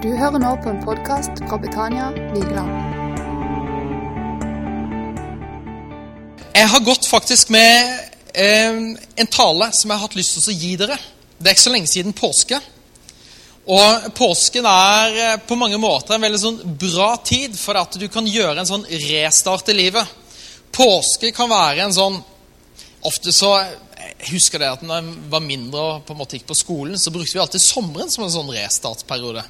Du hører nå på en podkast fra Betania Vigeland. Jeg har gått faktisk med eh, en tale som jeg har hatt lyst til å gi dere. Det er ikke så lenge siden påske. Og påsken er eh, på mange måter en veldig sånn bra tid for at du kan gjøre en sånn restart i livet. Påske kan være en sånn Ofte så Jeg husker det at når jeg var mindre og på en måte gikk på skolen, så brukte vi alltid sommeren som en sånn restartsperiode.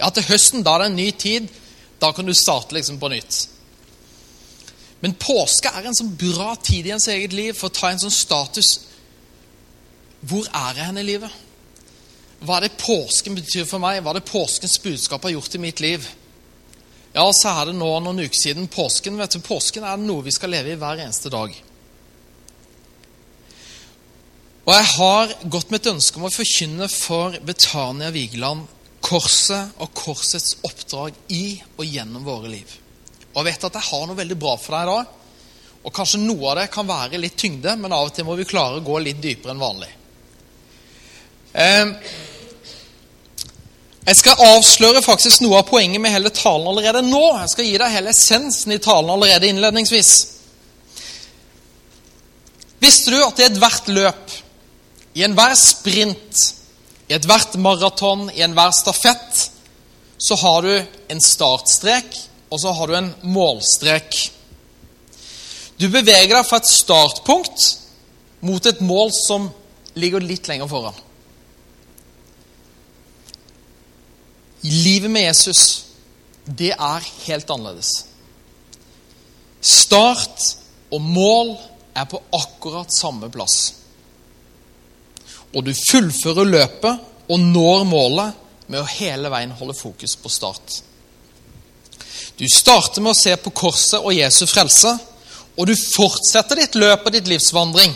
Ja, til høsten da er det en ny tid. Da kan du starte liksom på nytt. Men påske er en sånn bra tid i ens eget liv for å ta en sånn status. Hvor er jeg hen i livet? Hva er det påsken betyr for meg? Hva er det påskens budskap har gjort i mitt liv? Ja, så er det nå noen uker siden påsken. vet du, Påsken er noe vi skal leve i hver eneste dag. Og jeg har gått med et ønske om å forkynne for Betania Vigeland korset og korsets oppdrag i og gjennom våre liv. Og jeg vet at jeg har noe veldig bra for deg i dag. Og kanskje noe av det kan være litt tyngde, men av og til må vi klare å gå litt dypere enn vanlig. Ehm, jeg skal avsløre faktisk noe av poenget med hele talen allerede nå. Jeg skal gi deg hele essensen i talen allerede innledningsvis. Visste du at i ethvert løp, i enhver sprint, i ethvert maraton, i enhver stafett, så har du en startstrek, og så har du en målstrek. Du beveger deg fra et startpunkt mot et mål som ligger litt lenger foran. Livet med Jesus, det er helt annerledes. Start og mål er på akkurat samme plass. Og du fullfører løpet og når målet med å hele veien holde fokus på start. Du starter med å se på korset og Jesu frelse, og du fortsetter ditt løp og ditt livsvandring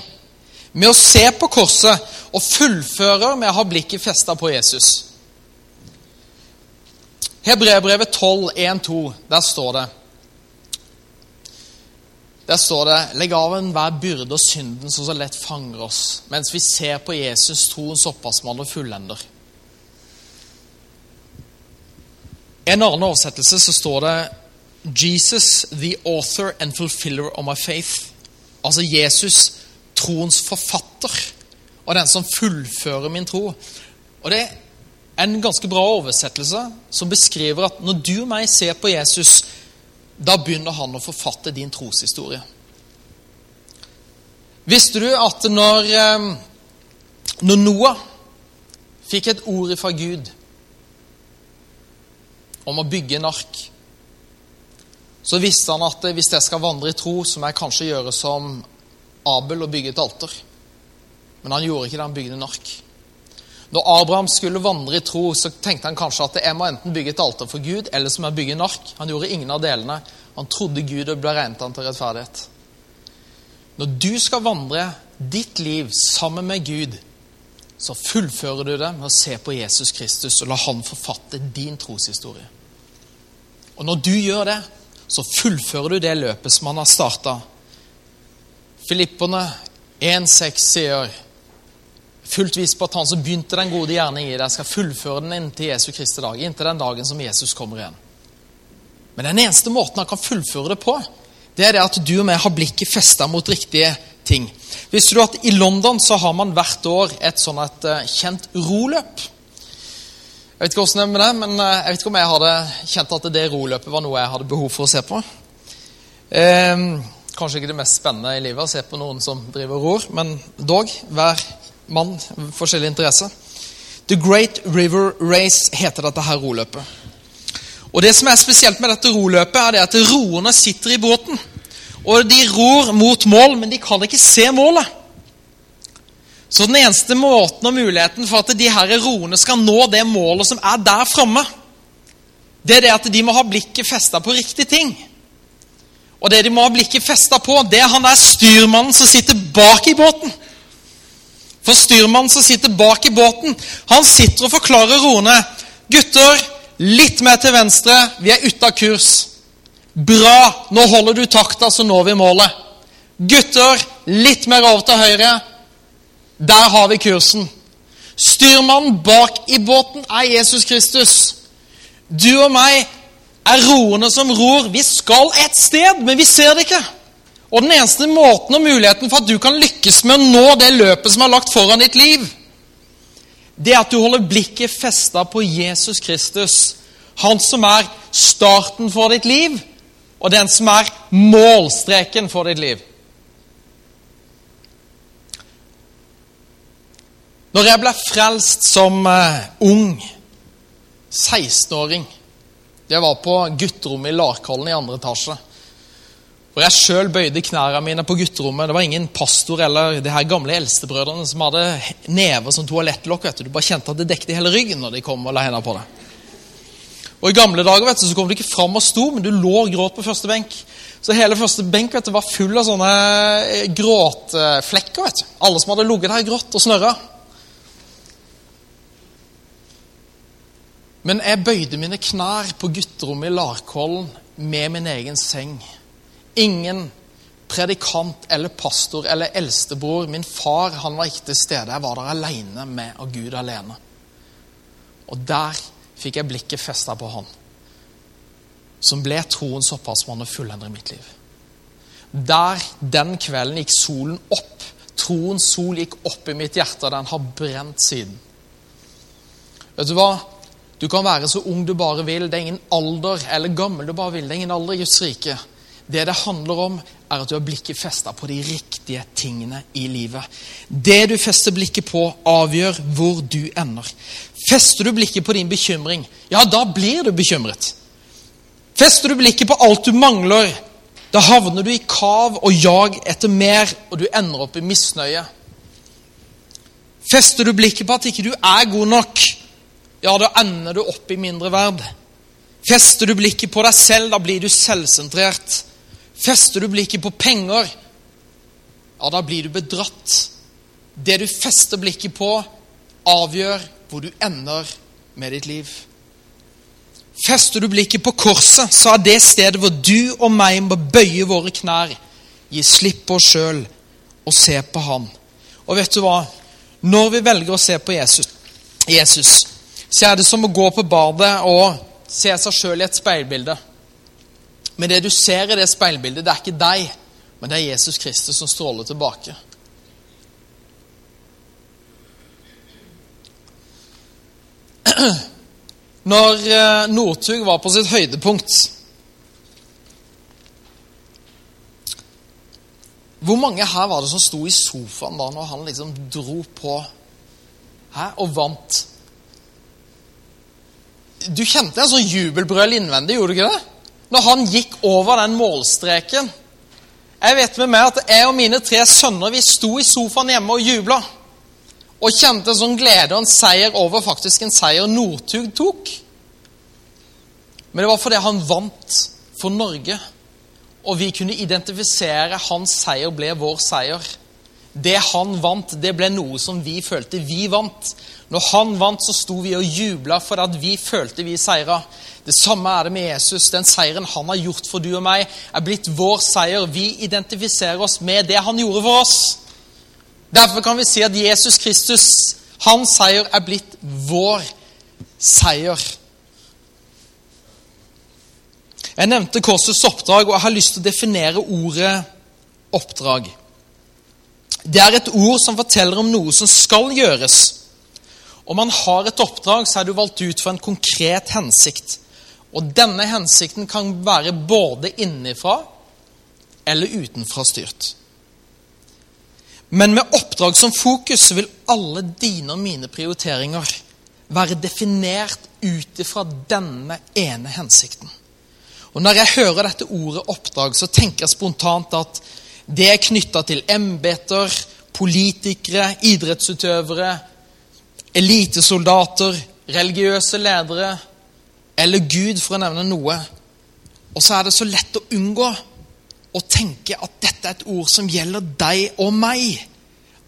med å se på korset og fullfører med å ha blikket festa på Jesus. Hebreerbrevet 12, 1-2, der står det Der står det Legg av enhver byrde og synden som så lett fanger oss, mens vi ser på Jesus, troens opphavsmann og fullender. I en annen oversettelse så står det Jesus, the author and fulfiller of my faith. Altså Jesus, troens forfatter, og den som fullfører min tro. Og Det er en ganske bra oversettelse som beskriver at når du og meg ser på Jesus, da begynner han å forfatte din troshistorie. Visste du at når, når Noah fikk et ord fra Gud om å bygge en ark, så visste han at hvis jeg skal vandre i tro, så må jeg kanskje gjøre som Abel og bygge et alter. Men han gjorde ikke det, han bygde en ark. Når Abraham skulle vandre i tro, så tenkte han kanskje at jeg må enten bygge et alter for Gud, eller så må jeg bygge en ark. Han gjorde ingen av delene. Han trodde Gud og ble regnet han til rettferdighet. Når du skal vandre ditt liv sammen med Gud, så fullfører du det med å se på Jesus Kristus og la han forfatte din troshistorie. Og når du gjør det, så fullfører du det løpet som han har starta. Filipperne 1,6 sier fullt vis på at han som begynte den gode gjerning i deg, skal fullføre den inntil Jesu Kristi dag, inntil den dagen som Jesus kommer igjen. Men den eneste måten han kan fullføre det på, det er det at du og meg har blikket festa mot riktige ting. Visste du at i London så har man hvert år et sånn et uh, kjent roløp? Jeg vet ikke hvordan det er med det, men uh, jeg vet ikke om jeg hadde kjent at det roløpet var noe jeg hadde behov for å se på. Eh, kanskje ikke det mest spennende i livet å se på noen som driver ror, men dog. Hver mann forskjellig interesse. The Great River Race heter dette her roløpet. Og Det som er spesielt med dette roløpet, er det at roerne sitter i båten. Og De ror mot mål, men de kan ikke se målet. Så den eneste måten og muligheten for at de her roerne skal nå det målet som er der framme, det er det at de må ha blikket festa på riktig ting. Og det de må ha blikket festa på, det er han der styrmannen som sitter bak i båten. For styrmannen som sitter bak i båten, han sitter og forklarer roerne. Gutter, litt mer til venstre. Vi er ute av kurs. Bra, nå holder du takta, så når vi målet. Gutter, litt mer over til høyre. Der har vi kursen. Styrmannen bak i båten er Jesus Kristus. Du og meg er roende som ror. Vi skal et sted, men vi ser det ikke. Og den eneste måten og muligheten for at du kan lykkes med å nå det løpet som er lagt foran ditt liv, det er at du holder blikket festa på Jesus Kristus. Han som er starten for ditt liv, og den som er målstreken for ditt liv. Når jeg ble frelst som uh, ung, 16-åring Det var på gutterommet i Larkollen i andre etasje. Hvor jeg sjøl bøyde knærne mine på gutterommet. Det var ingen pastor eller de her gamle eldstebrødrene som hadde never som toalettlokk. vet Du Du bare kjente at det dekket hele ryggen når de kom og la hendene på deg. Og I gamle dager vet du, så kom du ikke fram og sto, men du lå og gråt på første benk. Så hele første benk vet du, var full av sånne eh, gråtflekker. vet du. Alle som hadde ligget der, grått og snørra. Men jeg bøyde mine knær på gutterommet i Larkollen med min egen seng. Ingen predikant eller pastor eller eldstebror. Min far han var ikke til stede. Jeg var der alene med og Gud alene. Og der fikk jeg blikket festa på han, som ble troens opphavsmann og fullender i mitt liv. Der, den kvelden, gikk solen opp. Troens sol gikk opp i mitt hjerte, og den har brent siden. Vet du hva? Du kan være så ung du bare vil. Det er ingen alder eller gammel du bare vil. Det er ingen alder i Guds rike. Det det handler om, er at du har blikket festa på de riktige tingene i livet. Det du fester blikket på, avgjør hvor du ender. Fester du blikket på din bekymring, ja, da blir du bekymret. Fester du blikket på alt du mangler, da havner du i kav og jag etter mer, og du ender opp i misnøye. Fester du blikket på at ikke du er god nok, ja, da ender du opp i mindre verd. Fester du blikket på deg selv, da blir du selvsentrert. Fester du blikket på penger, ja, da blir du bedratt. Det du fester blikket på, avgjør hvor du ender med ditt liv. Fester du blikket på korset, så er det stedet hvor du og meg må bøye våre knær, gi slipp på oss sjøl og se på Han. Og vet du hva? Når vi velger å se på Jesus, Jesus så er det som å gå på badet og se seg sjøl i et speilbilde. Men det du ser i det speilbildet, det er ikke deg, men det er Jesus Kristus som stråler tilbake. Når eh, Northug var på sitt høydepunkt Hvor mange her var det som sto i sofaen da når han liksom dro på hæ, og vant? Du kjente en sånn jubelbrøl innvendig, gjorde du ikke det? Når han gikk over den målstreken. Jeg vet med meg at jeg og mine tre sønner vi sto i sofaen hjemme og jubla. Og kjente en sånn glede og en seier over faktisk en seier Northug tok. Men det var fordi han vant for Norge. Og vi kunne identifisere hans seier ble vår seier. Det han vant, det ble noe som vi følte vi vant. Når han vant, så sto vi og jubla for at vi følte vi seira. Det samme er det med Jesus. Den seieren han har gjort for du og meg, er blitt vår seier. Vi identifiserer oss med det han gjorde for oss. Derfor kan vi si at Jesus Kristus, hans seier, er blitt vår seier. Jeg nevnte korsets oppdrag, og jeg har lyst til å definere ordet oppdrag. Det er et ord som forteller om noe som skal gjøres. Om man har et oppdrag, så er du valgt ut for en konkret hensikt. Og denne hensikten kan være både innenfra eller utenfra styrt. Men med oppdrag som fokus vil alle dine og mine prioriteringer være definert ut ifra denne ene hensikten. Og Når jeg hører dette ordet oppdrag, så tenker jeg spontant at det er knytta til embeter, politikere, idrettsutøvere, elitesoldater, religiøse ledere eller Gud, for å nevne noe. Og så er det så lett å unngå å tenke at dette er et ord som gjelder deg og meg.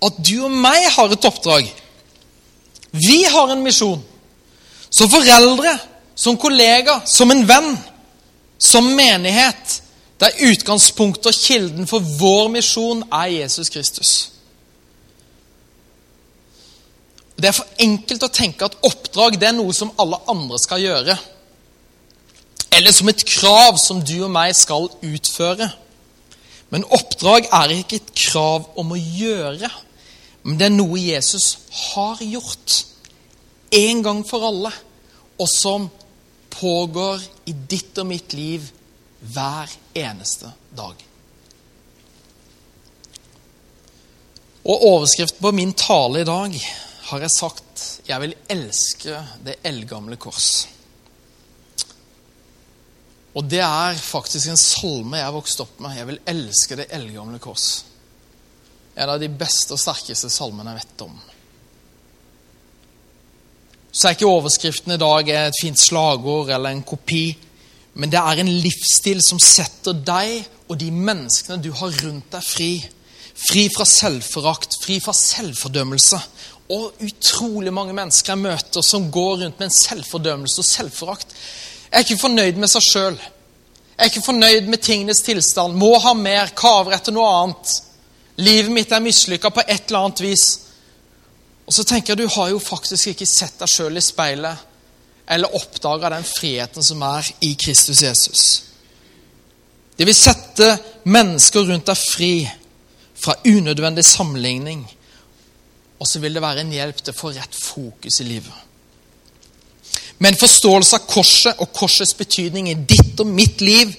At du og meg har et oppdrag. Vi har en misjon. Som foreldre, som kollega, som en venn, som menighet der utgangspunktet og kilden for vår misjon er Jesus Kristus. Det er for enkelt å tenke at oppdrag det er noe som alle andre skal gjøre. eller som et krav som du og meg skal utføre. Men oppdrag er ikke et krav om å gjøre, men det er noe Jesus har gjort en gang for alle, og som pågår i ditt og mitt liv hver eneste dag. Og overskriften på min tale i dag har jeg sagt 'Jeg vil elske det eldgamle kors'. Og det er faktisk en salme jeg har vokst opp med. 'Jeg vil elske det eldgamle kors'. En av de beste og sterkeste salmene jeg vet om. Så er ikke overskriften i dag et fint slagord eller en kopi, men det er en livsstil som setter deg og de menneskene du har rundt deg, fri. Fri fra selvforakt, fri fra selvfordømmelse. Og utrolig mange mennesker jeg møter som går rundt med en selvfordømmelse og selvforakt. Jeg er ikke fornøyd med seg sjøl. Jeg er ikke fornøyd med tingenes tilstand. Må ha mer, kaver etter noe annet. Livet mitt er mislykka på et eller annet vis. Og så tenker jeg du har jo faktisk ikke sett deg sjøl i speilet eller oppdaga den friheten som er i Kristus Jesus. Det vil sette mennesker rundt deg fri fra unødvendig sammenligning. Og så vil det være en hjelp til å få rett fokus i livet. Med en forståelse av korset og korsets betydning i ditt og mitt liv,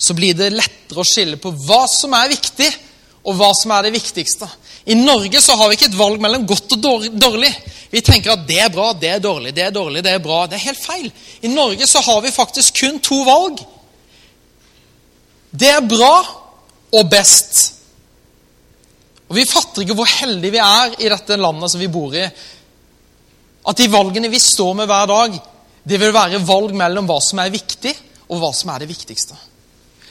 så blir det lettere å skille på hva som er viktig, og hva som er det viktigste. I Norge så har vi ikke et valg mellom godt og dårlig. Vi tenker at det er bra, det er dårlig, det er dårlig, det er bra. Det er helt feil. I Norge så har vi faktisk kun to valg. Det er bra og best. Og Vi fatter ikke hvor heldige vi er i dette landet som vi bor i. At de valgene vi står med hver dag, det vil være valg mellom hva som er viktig, og hva som er det viktigste.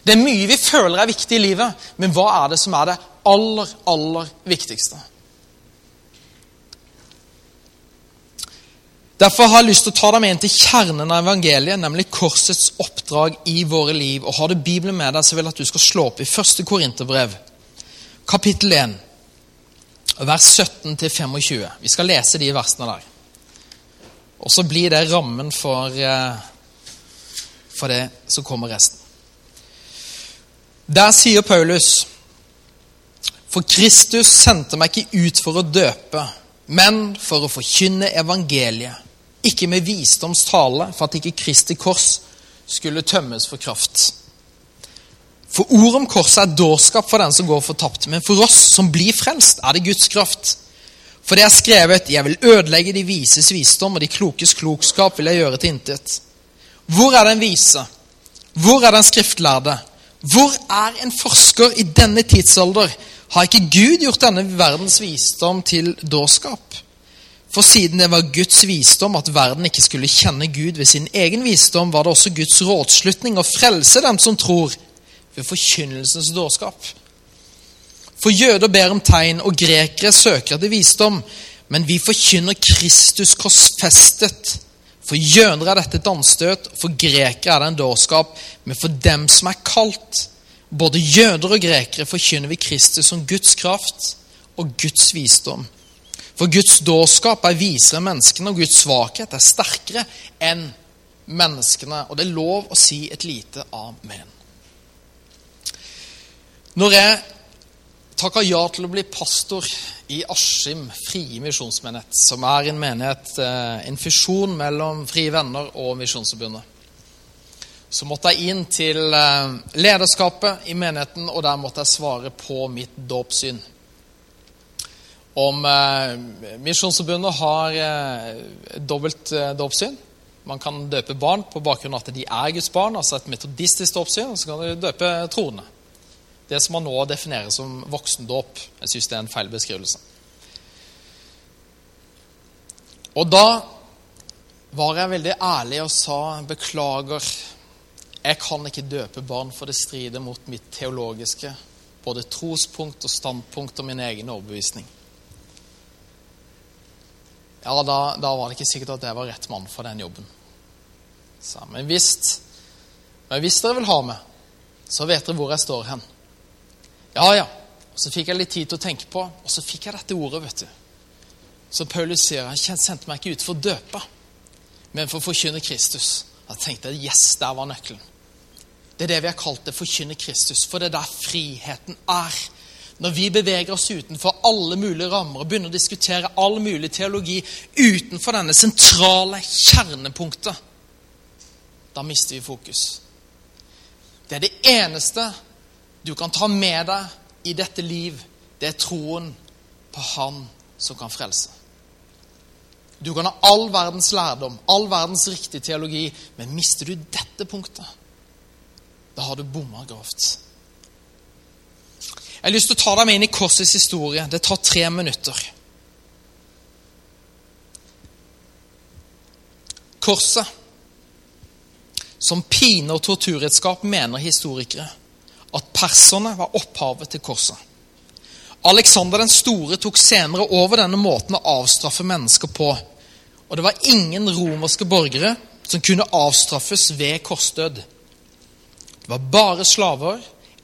Det er mye vi føler er viktig i livet, men hva er det som er det aller, aller viktigste? Derfor har jeg lyst til å ta deg med inn til kjernen av evangeliet, nemlig korsets oppdrag i våre liv. Og Har du Bibelen med deg, så vil jeg at du skal slå opp i første Korinterbrev, kapittel 1 vers 17-25. Vi skal lese de versene der. Og så blir det rammen for, eh, for det som kommer resten. Der sier Paulus For Kristus sendte meg ikke ut for å døpe, men for å forkynne evangeliet. Ikke med visdomstale, for at ikke Kristi kors skulle tømmes for kraft. For ordet om korset er dårskap for den som går fortapt, men for oss som blir frelst, er det Guds kraft. For det er skrevet:" Jeg vil ødelegge de vises visdom, og de klokes klokskap vil jeg gjøre til intet. Hvor er den vise? Hvor er den skriftlærde? Hvor er en forsker i denne tidsalder? Har ikke Gud gjort denne verdens visdom til dårskap? For siden det var Guds visdom at verden ikke skulle kjenne Gud ved sin egen visdom, var det også Guds rådslutning å frelse dem som tror ved forkynnelsens dårskap. For jøder ber om tegn, og grekere søker etter visdom. Men vi forkynner Kristus korsfestet. For jøder er dette et anstøt, for grekere er det en dårskap. Men for dem som er kalt, både jøder og grekere, forkynner vi Kristus som Guds kraft og Guds visdom. For Guds dårskap er visere enn menneskene, og Guds svakhet er sterkere enn menneskene. Og det er lov å si et lite amen. Når jeg takka ja til å bli pastor i Askim frie misjonsmenighet, som er en menighet, eh, en fusjon mellom Frie Venner og Misjonsforbundet, så måtte jeg inn til eh, lederskapet i menigheten, og der måtte jeg svare på mitt dåpssyn. Om eh, Misjonsforbundet har dobbelt dåpssyn. Man kan døpe barn på bakgrunn av at de er Guds barn, altså et metodistisk dåpssyn, så kan du døpe troende det som man nå definerer som voksendåp. Jeg syns det er en feil beskrivelse. Og da var jeg veldig ærlig og sa beklager, jeg kan ikke døpe barn, for det strider mot mitt teologiske både trospunkt og standpunkt og min egen overbevisning. Ja, da, da var det ikke sikkert at jeg var rett mann for den jobben. Så, men hvis, dere vil ha meg, så vet dere hvor jeg står hen. Ja, ja. Så fikk jeg litt tid til å tenke på, og så fikk jeg dette ordet. vet du. Så Paulus sier han sendte meg ikke ut for å døpe, men for å forkynne Kristus. Da tenkte jeg yes, der var nøkkelen. Det er det vi har kalt det forkynne Kristus, for det er der friheten er. Når vi beveger oss utenfor alle mulige rammer og begynner å diskutere all mulig teologi utenfor denne sentrale kjernepunktet, da mister vi fokus. Det er det eneste du kan ta med deg i dette liv. Det er troen på Han som kan frelse. Du kan ha all verdens lærdom, all verdens riktige teologi, men mister du dette punktet, da har du bomma grovt. Jeg har lyst til å ta deg med inn i korsets historie. Det tar tre minutter. Korset, som pine- og torturredskap, mener historikere at perserne var opphavet til korset. Alexander den store tok senere over denne måten å avstraffe mennesker på. Og det var ingen romerske borgere som kunne avstraffes ved korsdød. Det var bare slaver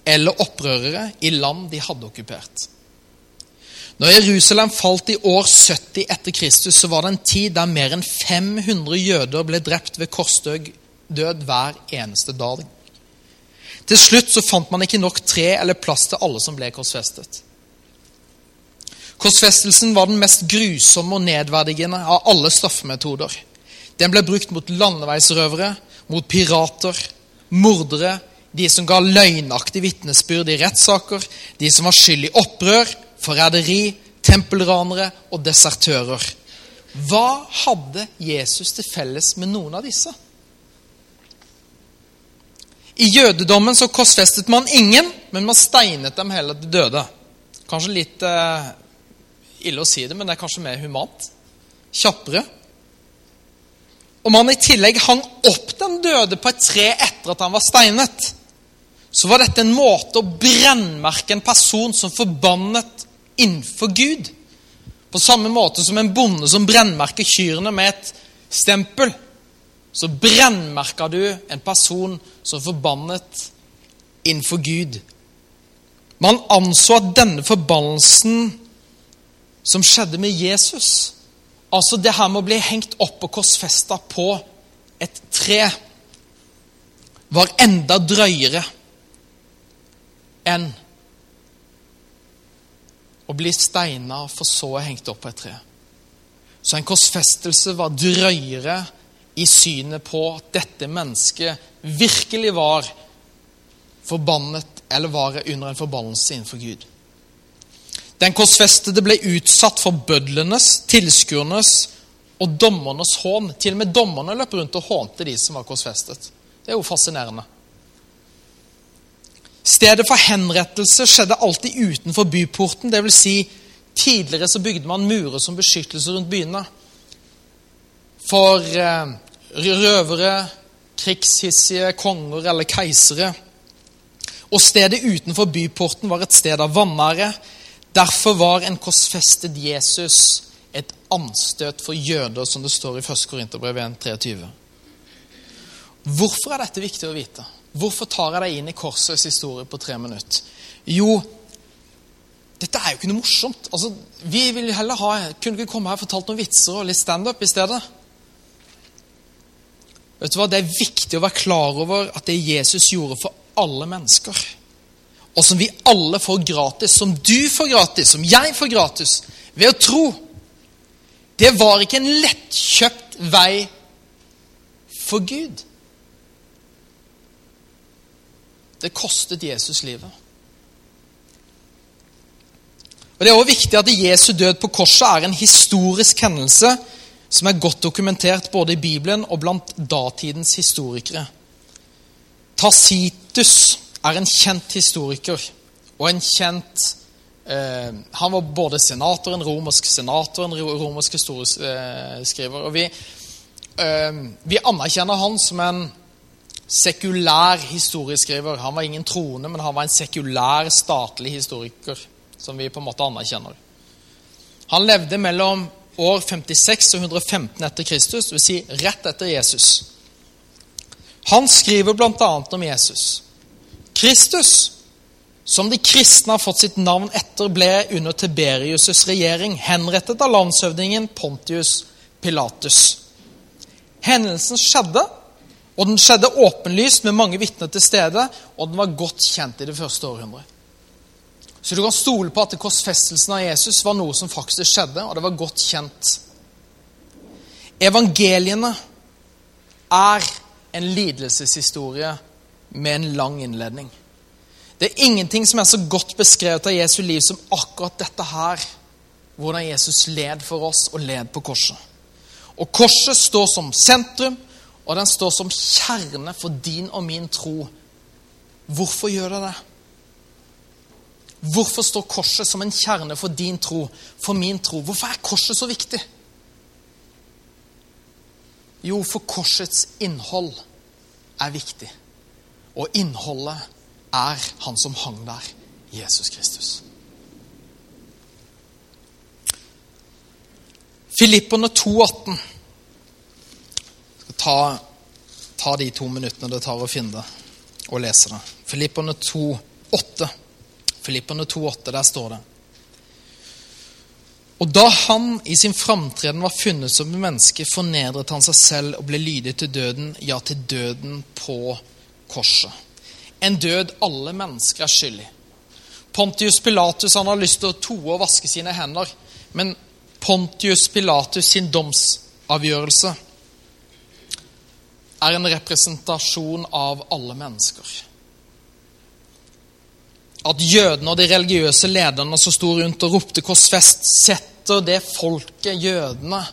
eller opprørere i land de hadde okkupert. Når Jerusalem falt i år 70 etter Kristus, så var det en tid der mer enn 500 jøder ble drept ved korsdød hver eneste dag. Til slutt så fant man ikke nok tre eller plass til alle som ble korsfestet. Korsfestelsen var den mest grusomme og nedverdigende av alle straffemetoder. Den ble brukt mot landeveisrøvere, mot pirater, mordere, de som ga løgnaktig vitnesbyrd i rettssaker, de som var skyld i opprør, forræderi, tempelranere og desertører. Hva hadde Jesus til felles med noen av disse? I jødedommen så korsfestet man ingen, men man steinet dem heller til døde. Kanskje litt eh, ille å si det, men det er kanskje mer humant. Kjappere. Om han i tillegg hang opp den døde på et tre etter at han var steinet, så var dette en måte å brennmerke en person som forbannet innenfor Gud. På samme måte som en bonde som brennmerker kyrne med et stempel så brennmerka du en person som forbannet innenfor Gud. Man anså at denne forbannelsen som skjedde med Jesus, altså det her med å bli hengt opp og korsfesta på et tre, var enda drøyere enn å bli steina for så hengt opp på et tre. Så en korsfestelse var drøyere i synet på at dette mennesket virkelig var forbannet eller var under en forbannelse innenfor Gud. Den korsfestede ble utsatt for bødlenes, tilskuernes og dommernes hån. Til og med dommerne løp rundt og hånte de som var korsfestet. Det er jo fascinerende. Stedet for henrettelse skjedde alltid utenfor byporten. Det vil si, tidligere så bygde man murer som beskyttelse rundt byene. For eh, røvere, krigshissige konger eller keisere. Og stedet utenfor byporten var et sted av vanære. Derfor var en korsfestet Jesus et anstøt for jøder, som det står i 1. Korinterbrev 1.23. Hvorfor er dette viktig å vite? Hvorfor tar jeg deg inn i korsets historie på tre minutter? Jo, dette er jo ikke noe morsomt. Altså, vi vil heller ha, Kunne ikke komme her og fortalt noen vitser og litt standup i stedet? Vet du hva? Det er viktig å være klar over at det Jesus gjorde for alle mennesker, og som vi alle får gratis, som du får gratis, som jeg får gratis, ved å tro, det var ikke en lettkjøpt vei for Gud. Det kostet Jesus livet. Og Det er også viktig at Jesu død på korset er en historisk hendelse som er godt dokumentert både i Bibelen og blant datidens historikere. Tacitus er en kjent historiker og en kjent eh, Han var både senator, en romersk senator, en romersk historieskriver. og vi, eh, vi anerkjenner han som en sekulær historieskriver. Han var ingen troende, men han var en sekulær, statlig historiker, som vi på en måte anerkjenner. Han levde mellom år 56 og 115 etter Kristus, dvs. Si rett etter Jesus. Han skriver bl.a. om Jesus. Kristus, som de kristne har fått sitt navn etter, ble under Tiberius' regjering henrettet av landshøvdingen Pontius Pilatus. Hendelsen skjedde Og den skjedde åpenlyst med mange vitner til stede, og den var godt kjent i det første århundret. Så du kan stole på at korsfestelsen av Jesus var noe som faktisk skjedde, og det var godt kjent. Evangeliene er en lidelseshistorie med en lang innledning. Det er ingenting som er så godt beskrevet av Jesu liv som akkurat dette her. Hvordan Jesus led for oss og led på korset. Og korset står som sentrum, og den står som kjerne for din og min tro. Hvorfor gjør det det? Hvorfor står korset som en kjerne for din tro, for min tro? Hvorfor er korset så viktig? Jo, for korsets innhold er viktig. Og innholdet er han som hang der, Jesus Kristus. Filipperne 2,18 ta, ta de to minuttene det tar å finne det og lese det. Filipperne 2,8. Filipperne 2,8, der står det. Og da han i sin framtreden var funnet som et menneske, fornedret han seg selv og ble lydig til døden, ja, til døden på korset. En død alle mennesker er skyldig. Pontius Pilatus han har lyst til å toe og vaske sine hender, men Pontius Pilatus sin domsavgjørelse er en representasjon av alle mennesker. At jødene og de religiøse lederne som sto rundt og ropte 'korsfest', setter det folket, jødene,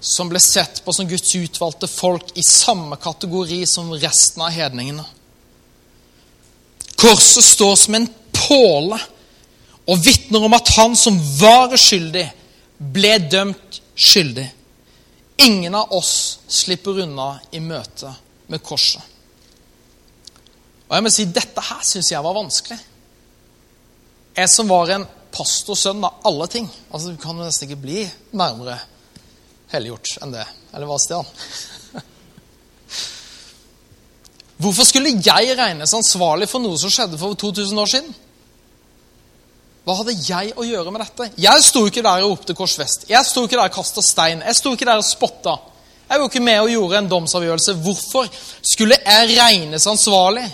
som ble sett på som Guds utvalgte folk, i samme kategori som resten av hedningene. Korset står som en påle og vitner om at han som var uskyldig, ble dømt skyldig. Ingen av oss slipper unna i møte med korset. Og jeg må si, Dette her syns jeg var vanskelig. Jeg som var en pastorsønn av alle ting. altså Du kan nesten ikke bli nærmere helliggjort enn det. Eller hva, Stian? Hvorfor skulle jeg regnes ansvarlig for noe som skjedde for 2000 år siden? Hva hadde jeg å gjøre med dette? Jeg sto ikke der og ropte 'Kors vest'. Jeg sto ikke der og kasta stein. Jeg sto ikke der og spotta. Jeg var ikke med og gjorde en domsavgjørelse. Hvorfor skulle jeg regnes ansvarlig?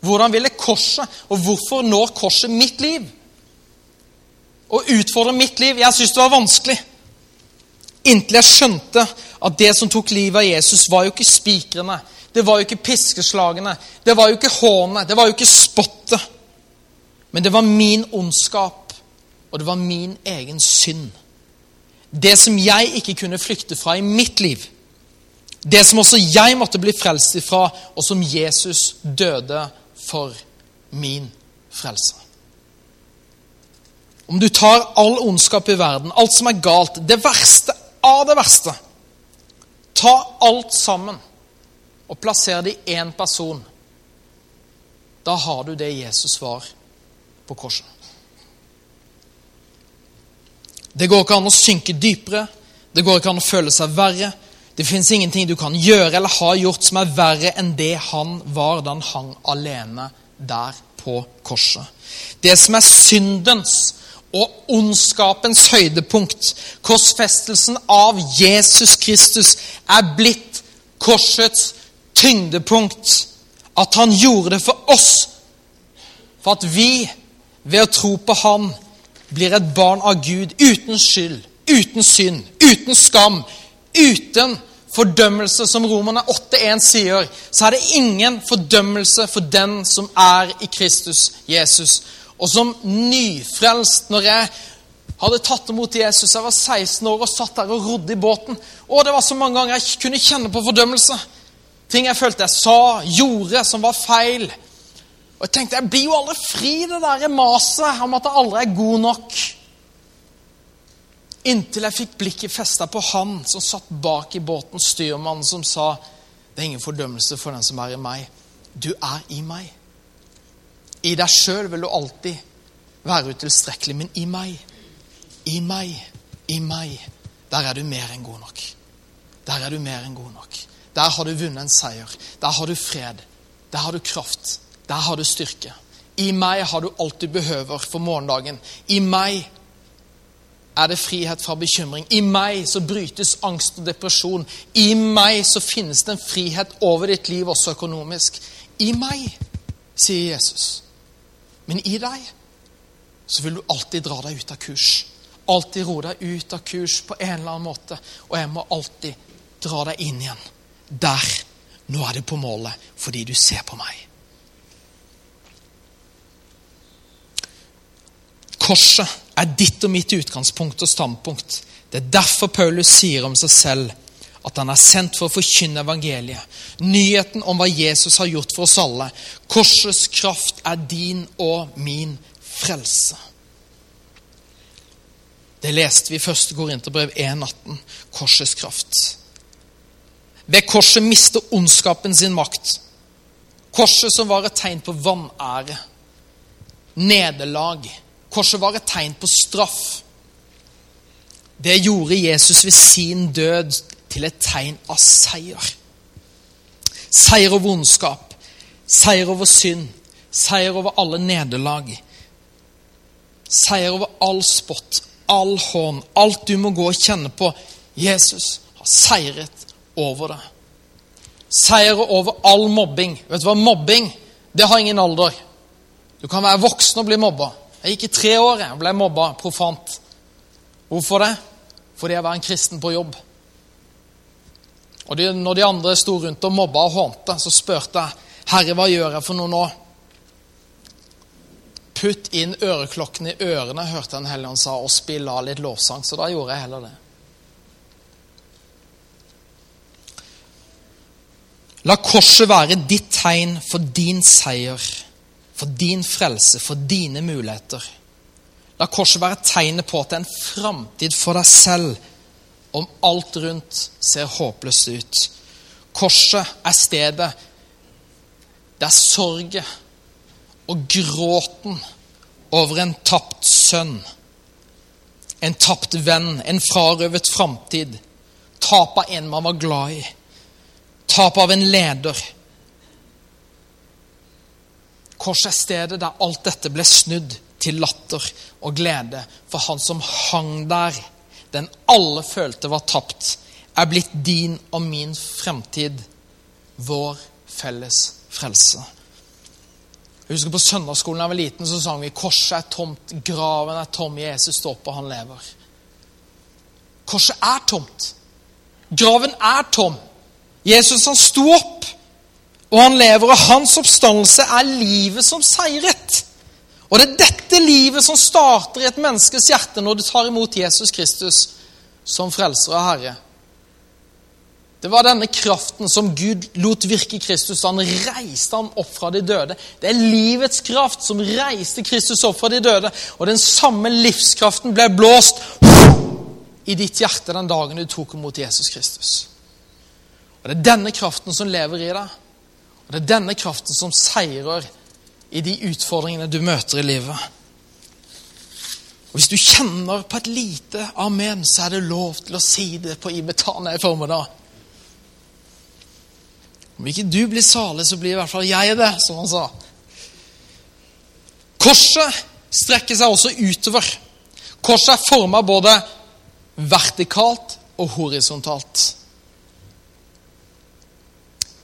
Hvordan ville korset, og hvorfor når korset mitt liv? Å utfordre mitt liv Jeg syntes det var vanskelig. Inntil jeg skjønte at det som tok livet av Jesus, var jo ikke spikrene. Det var jo ikke piskeslagene. Det var jo ikke hånet. Det var jo ikke spottet. Men det var min ondskap, og det var min egen synd. Det som jeg ikke kunne flykte fra i mitt liv. Det som også jeg måtte bli frelst ifra, og som Jesus døde for min frelse. Om du tar all ondskap i verden, alt som er galt, det verste av det verste Ta alt sammen og plasser det i én person. Da har du det Jesus var på korset. Det går ikke an å synke dypere. Det går ikke an å føle seg verre. Det fins ingenting du kan gjøre eller ha gjort som er verre enn det han var da han hang alene der på korset. Det som er syndens og ondskapens høydepunkt, korsfestelsen av Jesus Kristus, er blitt korsets tyngdepunkt. At han gjorde det for oss, for at vi ved å tro på Han blir et barn av Gud uten skyld, uten synd, uten skam, uten fordømmelse, som Romerne 8,1 sier, så er det ingen fordømmelse for den som er i Kristus Jesus. Og som nyfrelst, når jeg hadde tatt imot Jesus Jeg var 16 år og satt der og rodde i båten. Og det var så mange ganger jeg kunne kjenne på fordømmelse. Ting jeg følte jeg sa, gjorde, som var feil. Og jeg tenkte, Jeg blir jo aldri fri det der maset om at jeg aldri er god nok. Inntil jeg fikk blikket festa på han som satt bak i båten, styrmannen, som sa det er ingen fordømmelse for den som er i meg. Du er i meg. I deg sjøl vil du alltid være utilstrekkelig, men i meg, i meg, i meg, der er du mer enn god nok. Der er du mer enn god nok. Der har du vunnet en seier. Der har du fred. Der har du kraft. Der har du styrke. I meg har du alt du behøver for morgendagen. I meg er det frihet fra bekymring. I meg så brytes angst og depresjon. I meg så finnes det en frihet over ditt liv, også økonomisk. I meg, sier Jesus. Men i deg så vil du alltid dra deg ut av kurs. Alltid ro deg ut av kurs på en eller annen måte. Og jeg må alltid dra deg inn igjen. Der. Nå er det på målet fordi du ser på meg. Korset er ditt og mitt utgangspunkt og standpunkt. Det er derfor Paulus sier om seg selv at han er sendt for å forkynne evangeliet. Nyheten om hva Jesus har gjort for oss alle. Korsets kraft er din og min frelse. Det leste vi i 1. Korinterbrev 1,18. Korsets kraft. Ved korset mister ondskapen sin makt. Korset som var et tegn på vanære, nederlag Korset var et tegn på straff. Det gjorde Jesus ved sin død til et tegn av seier. Seier over ondskap, seier over synd, seier over alle nederlag. Seier over all spott, all hån, alt du må gå og kjenne på. Jesus har seiret over det. Seier over all mobbing. Vet du hva? Mobbing det har ingen alder. Du kan være voksen og bli mobba. Jeg gikk i tre år og ble mobba profant. Hvorfor det? Fordi jeg var en kristen på jobb. Og de, når de andre sto rundt og mobba og hånte, så spurte jeg Herre, hva gjør jeg for noe nå? Putt inn øreklokkene i ørene, hørte Den hellige ånd sa, og spill av litt lovsang. Så da gjorde jeg heller det. La korset være ditt tegn for din seier for din frelse, for dine muligheter. La korset være tegnet på at det er en framtid for deg selv om alt rundt ser håpløst ut. Korset er stedet der sorgen og gråten over en tapt sønn, en tapt venn, en frarøvet framtid, tap av en man var glad i, tap av en leder Korset er stedet der alt dette ble snudd til latter og glede for han som hang der. Den alle følte var tapt, er blitt din og min fremtid. Vår felles frelse. Jeg husker På søndagsskolen da jeg var liten, så sang vi 'Korset er tomt, graven er tom, Jesus står opp, og han lever'. Korset er tomt. Graven er tom. Jesus han sto opp og han lever, og hans oppstandelse er livet som seiret. Og det er dette livet som starter i et menneskes hjerte når du tar imot Jesus Kristus som frelser og herre. Det var denne kraften som Gud lot virke i Kristus. Han reiste ham opp fra de døde. Det er livets kraft som reiste Kristus opp fra de døde. Og den samme livskraften ble blåst i ditt hjerte den dagen du tok imot Jesus Kristus. Og Det er denne kraften som lever i deg. Og Det er denne kraften som seirer i de utfordringene du møter i livet. Og Hvis du kjenner på et lite amen, så er det lov til å si det på Ibetana i formiddag. Om ikke du blir salig, så blir i hvert fall jeg det, som han sa. Korset strekker seg også utover. Korset er forma både vertikalt og horisontalt.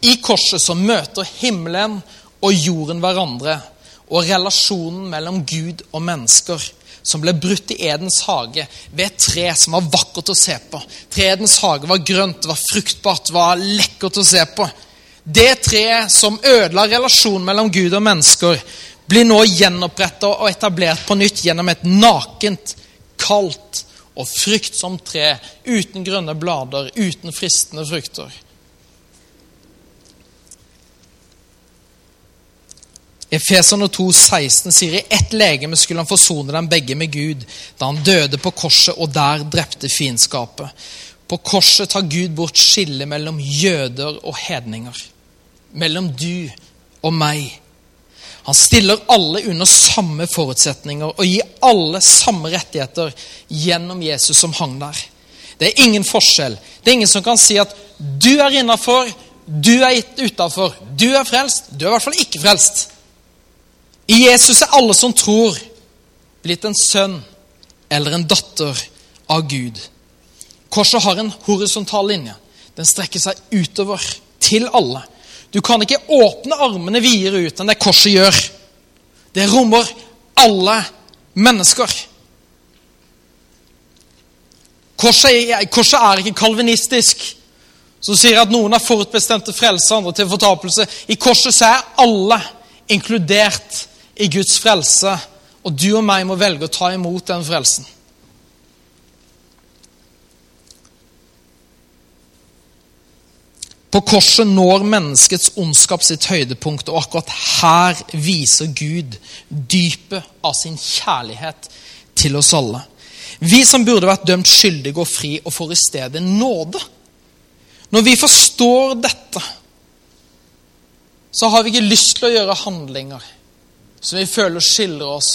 I korset så møter himmelen og jorden hverandre, og relasjonen mellom Gud og mennesker, som ble brutt i Edens hage ved et tre som var vakkert å se på. Tre Edens hage var grønt, var fruktbart, var lekkert å se på. Det treet som ødela relasjonen mellom Gud og mennesker, blir nå gjenoppretta og etablert på nytt gjennom et nakent, kaldt og fryktsomt tre uten grønne blader, uten fristende frukter. Efeserne 2, 16 sier i ett legeme skulle han forsone dem begge med Gud da han døde på korset og der drepte fiendskapet. På korset tar Gud bort skillet mellom jøder og hedninger. Mellom du og meg. Han stiller alle under samme forutsetninger og gir alle samme rettigheter gjennom Jesus som hang der. Det er ingen forskjell. Det er ingen som kan si at du er innafor, du er utafor. Du er frelst, du er i hvert fall ikke frelst. I Jesus er alle som tror, blitt en sønn eller en datter av Gud. Korset har en horisontal linje. Den strekker seg utover, til alle. Du kan ikke åpne armene videre ut enn det korset gjør. Det rommer alle mennesker. Korset, korset er ikke kalvinistisk, som sier at noen er forutbestemte frelse, andre til fortapelse. I korset er alle inkludert i Guds frelse, og du og meg må velge å ta imot den frelsen. På korset når menneskets ondskap sitt høydepunkt, og akkurat her viser Gud dypet av sin kjærlighet til oss alle. Vi som burde vært dømt skyldige og fri, og får i stedet nåde. Når vi forstår dette, så har vi ikke lyst til å gjøre handlinger som vi føler skiller oss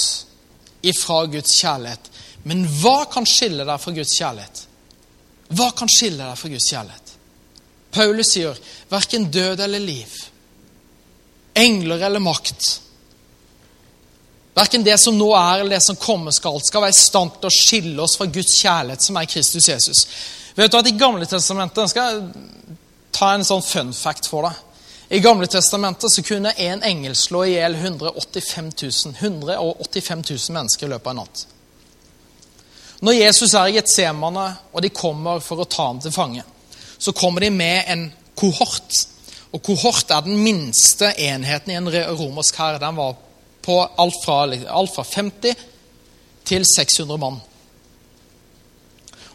ifra Guds kjærlighet. Men hva kan skille deg fra Guds kjærlighet? Hva kan skille deg fra Guds kjærlighet? Paulus sier verken død eller liv, engler eller makt. Verken det som nå er, eller det som kommer skal, skal være i stand til å skille oss fra Guds kjærlighet, som er Kristus Jesus. Vet du at I Gamle testamentet skal jeg ta en sånn fun fact for deg. I Gamle testamentet så kunne en engel slå i hjel 185 000, 185 000 mennesker i løpet av en natt. Når Jesus er i Getsemane, og de kommer for å ta ham til fange, så kommer de med en kohort. Og Kohort er den minste enheten i en romersk hær. Den var på alt fra, alt fra 50 til 600 mann.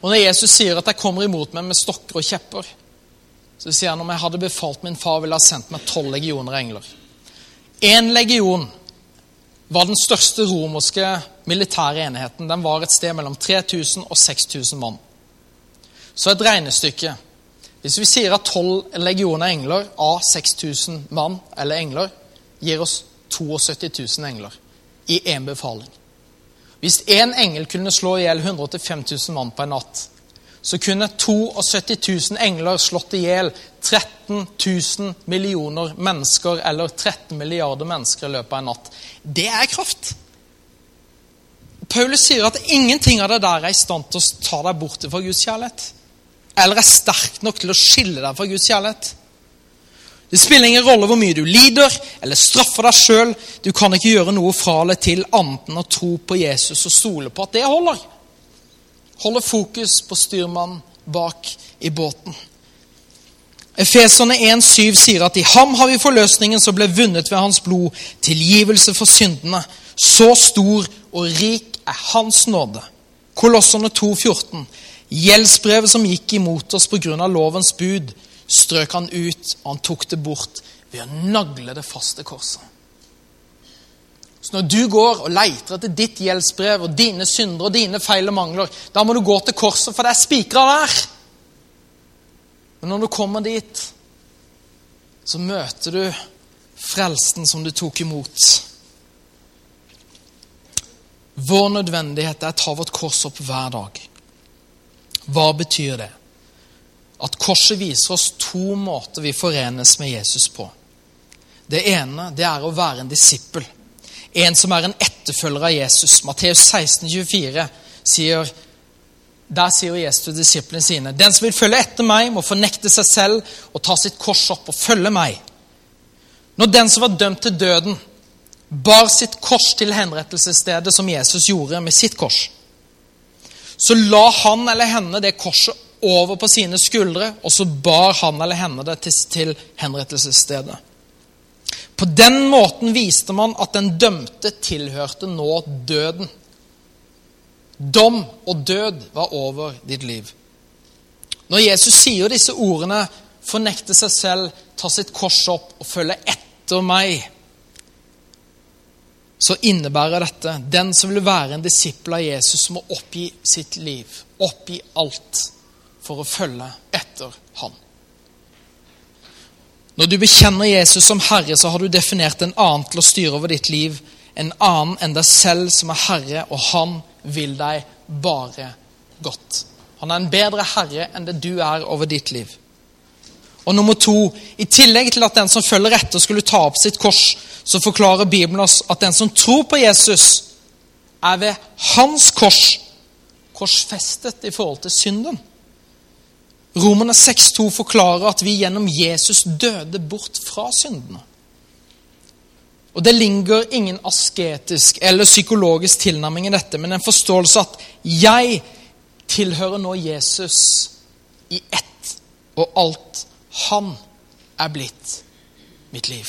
Og Når Jesus sier at de kommer imot meg med stokker og kjepper', så sier han om jeg hadde befalt min far, ville ha sendt meg tolv legioner engler. Én legion var den største romerske militære enheten. Den var et sted mellom 3000 og 6000 mann. Så et regnestykke hvis vi sier at tolv legioner engler av 6000 mann eller engler gir oss 72 000 engler i én befaling Hvis én engel kunne slå i hjel 185 000 mann på en natt, så kunne 72 000 engler slått i hjel 13 000 millioner mennesker, eller 13 milliarder mennesker, i løpet av en natt. Det er kraft. Paulus sier at ingenting av det der er i stand til å ta deg bort fra Guds kjærlighet eller er sterk nok til å skille deg fra Guds kjærlighet. Det spiller ingen rolle hvor mye du lider eller straffer deg sjøl. Du kan ikke gjøre noe fra eller til annet enn å tro på Jesus og stole på at det holder. Holde fokus på styrmannen bak i båten. Efeserne 1,7 sier at i ham har vi forløsningen som ble vunnet ved hans blod, tilgivelse for syndene. Så stor og rik er hans nåde. Kolosserne 2,14. Gjeldsbrevet som gikk imot oss pga. lovens bud, strøk han ut, og han tok det bort ved å nagle det faste korset. Så når du går og leiter etter ditt gjeldsbrev og dine synder og dine feil og mangler, da må du gå til korset, for det er spikra der. Men når du kommer dit, så møter du frelsen som du tok imot. Vår nødvendighet er å ta vårt kors opp hver dag. Hva betyr det? At korset viser oss to måter vi forenes med Jesus på. Det ene det er å være en disippel. En som er en etterfølger av Jesus. Matteus 16, 24 sier der sier Jesus til disiplene sine.: Den som vil følge etter meg, må fornekte seg selv og ta sitt kors opp og følge meg. Når den som var dømt til døden, bar sitt kors til henrettelsesstedet, som Jesus gjorde med sitt kors, så la han eller henne det korset over på sine skuldre, og så bar han eller henne det til, til henrettelsesstedet. På den måten viste man at den dømte tilhørte nå døden. Dom og død var over ditt liv. Når Jesus sier disse ordene, fornekte seg selv, ta sitt kors opp og følge etter meg, så innebærer dette den som vil være en disippel av Jesus, må oppgi sitt liv, oppgi alt, for å følge etter han. Når du bekjenner Jesus som Herre, så har du definert en annen til å styre over ditt liv, en annen enn deg selv som er Herre, og han vil deg bare godt. Han er en bedre herre enn det du er over ditt liv. Og nummer to, I tillegg til at den som følger etter, skulle ta opp sitt kors, så forklarer Bibelen oss at den som tror på Jesus, er ved hans kors korsfestet i forhold til synden. Romerne 6,2 forklarer at vi gjennom Jesus døde bort fra syndene. Og Det ligger ingen asketisk eller psykologisk tilnærming i dette, men en forståelse at jeg tilhører nå Jesus i ett, og alt han er blitt mitt liv.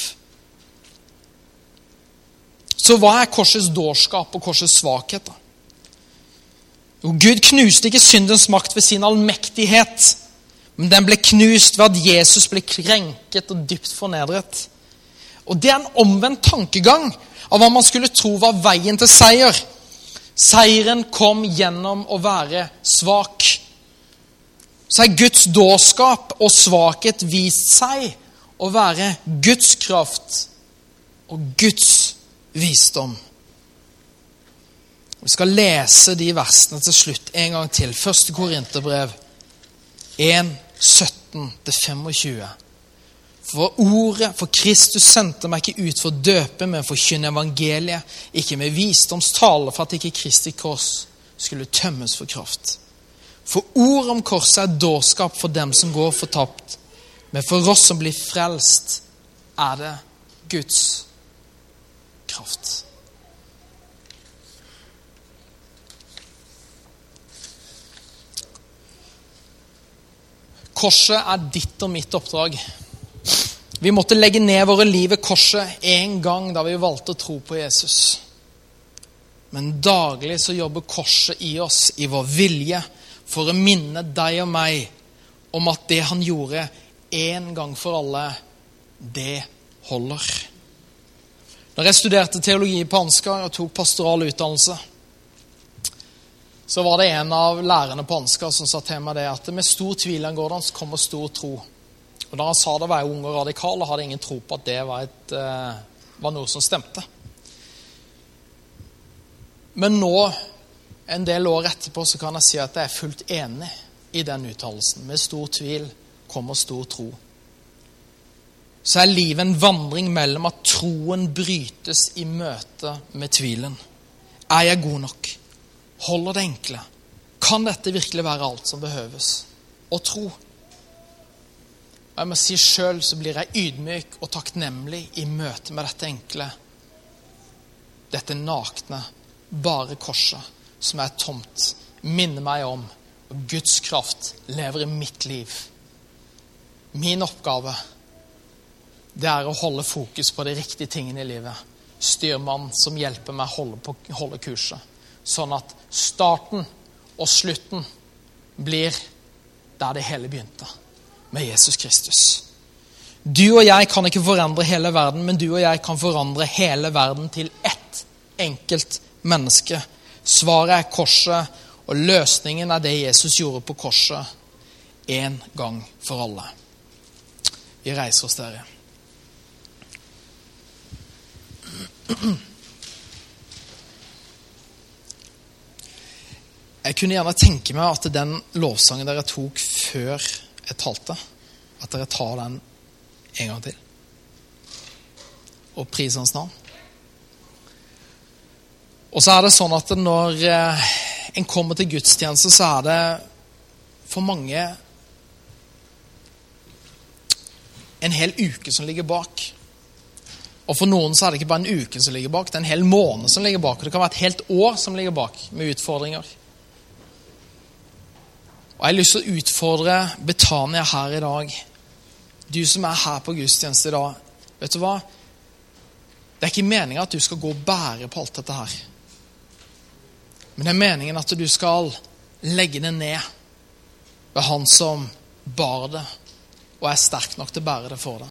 Så hva er korsets dårskap og korsets svakhet? da? Jo, Gud knuste ikke syndens makt ved sin allmektighet, men den ble knust ved at Jesus ble krenket og dypt fornedret. Og Det er en omvendt tankegang av hva man skulle tro var veien til seier. Seieren kom gjennom å være svak. Så er Guds dårskap og svakhet vist seg å være Guds kraft og Guds visdom. Vi skal lese de versene til slutt en gang til. Første Korinterbrev 1, 17-25. For ordet, for Kristus sendte meg ikke ut for å døpe, men for å forkynne evangeliet, ikke med visdomstale, for at ikke Kristi kors skulle tømmes for kraft. For ordet om korset er dårskap for dem som går fortapt, men for oss som blir frelst, er det Guds kraft. Korset er ditt og mitt oppdrag. Vi måtte legge ned våre liv ved korset en gang da vi valgte å tro på Jesus. Men daglig så jobber korset i oss, i vår vilje, for å minne deg og meg om at det han gjorde en gang for alle, det holder. Når jeg studerte teologi på Ansgar og tok pastoral utdannelse, så var det en av lærerne på Ansgar som sa til meg det at med stor tvil angår det kommer stor tro. Og Da han sa det, å være ung og radikal og hadde ingen tro på at det var, et, uh, var noe som stemte. Men nå, en del år etterpå, så kan jeg si at jeg er fullt enig i den uttalelsen. Med stor tvil kommer stor tro. Så er livet en vandring mellom at troen brytes i møte med tvilen. Er jeg god nok? Holder det enkle? Kan dette virkelig være alt som behøves? Å tro. Og jeg må si Sjøl så blir jeg ydmyk og takknemlig i møte med dette enkle. Dette nakne, bare korset, som er tomt, minner meg om at Guds kraft lever i mitt liv. Min oppgave det er å holde fokus på de riktige tingene i livet. Styrmann som hjelper meg å holde, holde kurset. Sånn at starten og slutten blir der det hele begynte, med Jesus Kristus. Du og jeg kan ikke forandre hele verden, men du og jeg kan forandre hele verden til ett enkelt menneske. Svaret er korset, og løsningen er det Jesus gjorde på korset én gang for alle. Vi reiser oss, dere. Jeg kunne gjerne tenke meg at den lovsangen dere tok før jeg talte, at dere tar den en gang til. Og priser hans navn. Og så er det sånn at når eh, en kommer til gudstjeneste, så er det for mange en hel uke som ligger bak. Og for noen så er det ikke bare en uke som ligger bak, det er en hel måned som ligger bak. Og det kan være et helt år som ligger bak med utfordringer. Og Jeg har lyst til å utfordre Betania her i dag. Du som er her på gudstjeneste i dag. Vet du hva? Det er ikke meninga at du skal gå og bære på alt dette her. Men det er meningen at du skal legge det ned ved Han som bar det, og er sterk nok til å bære det for deg.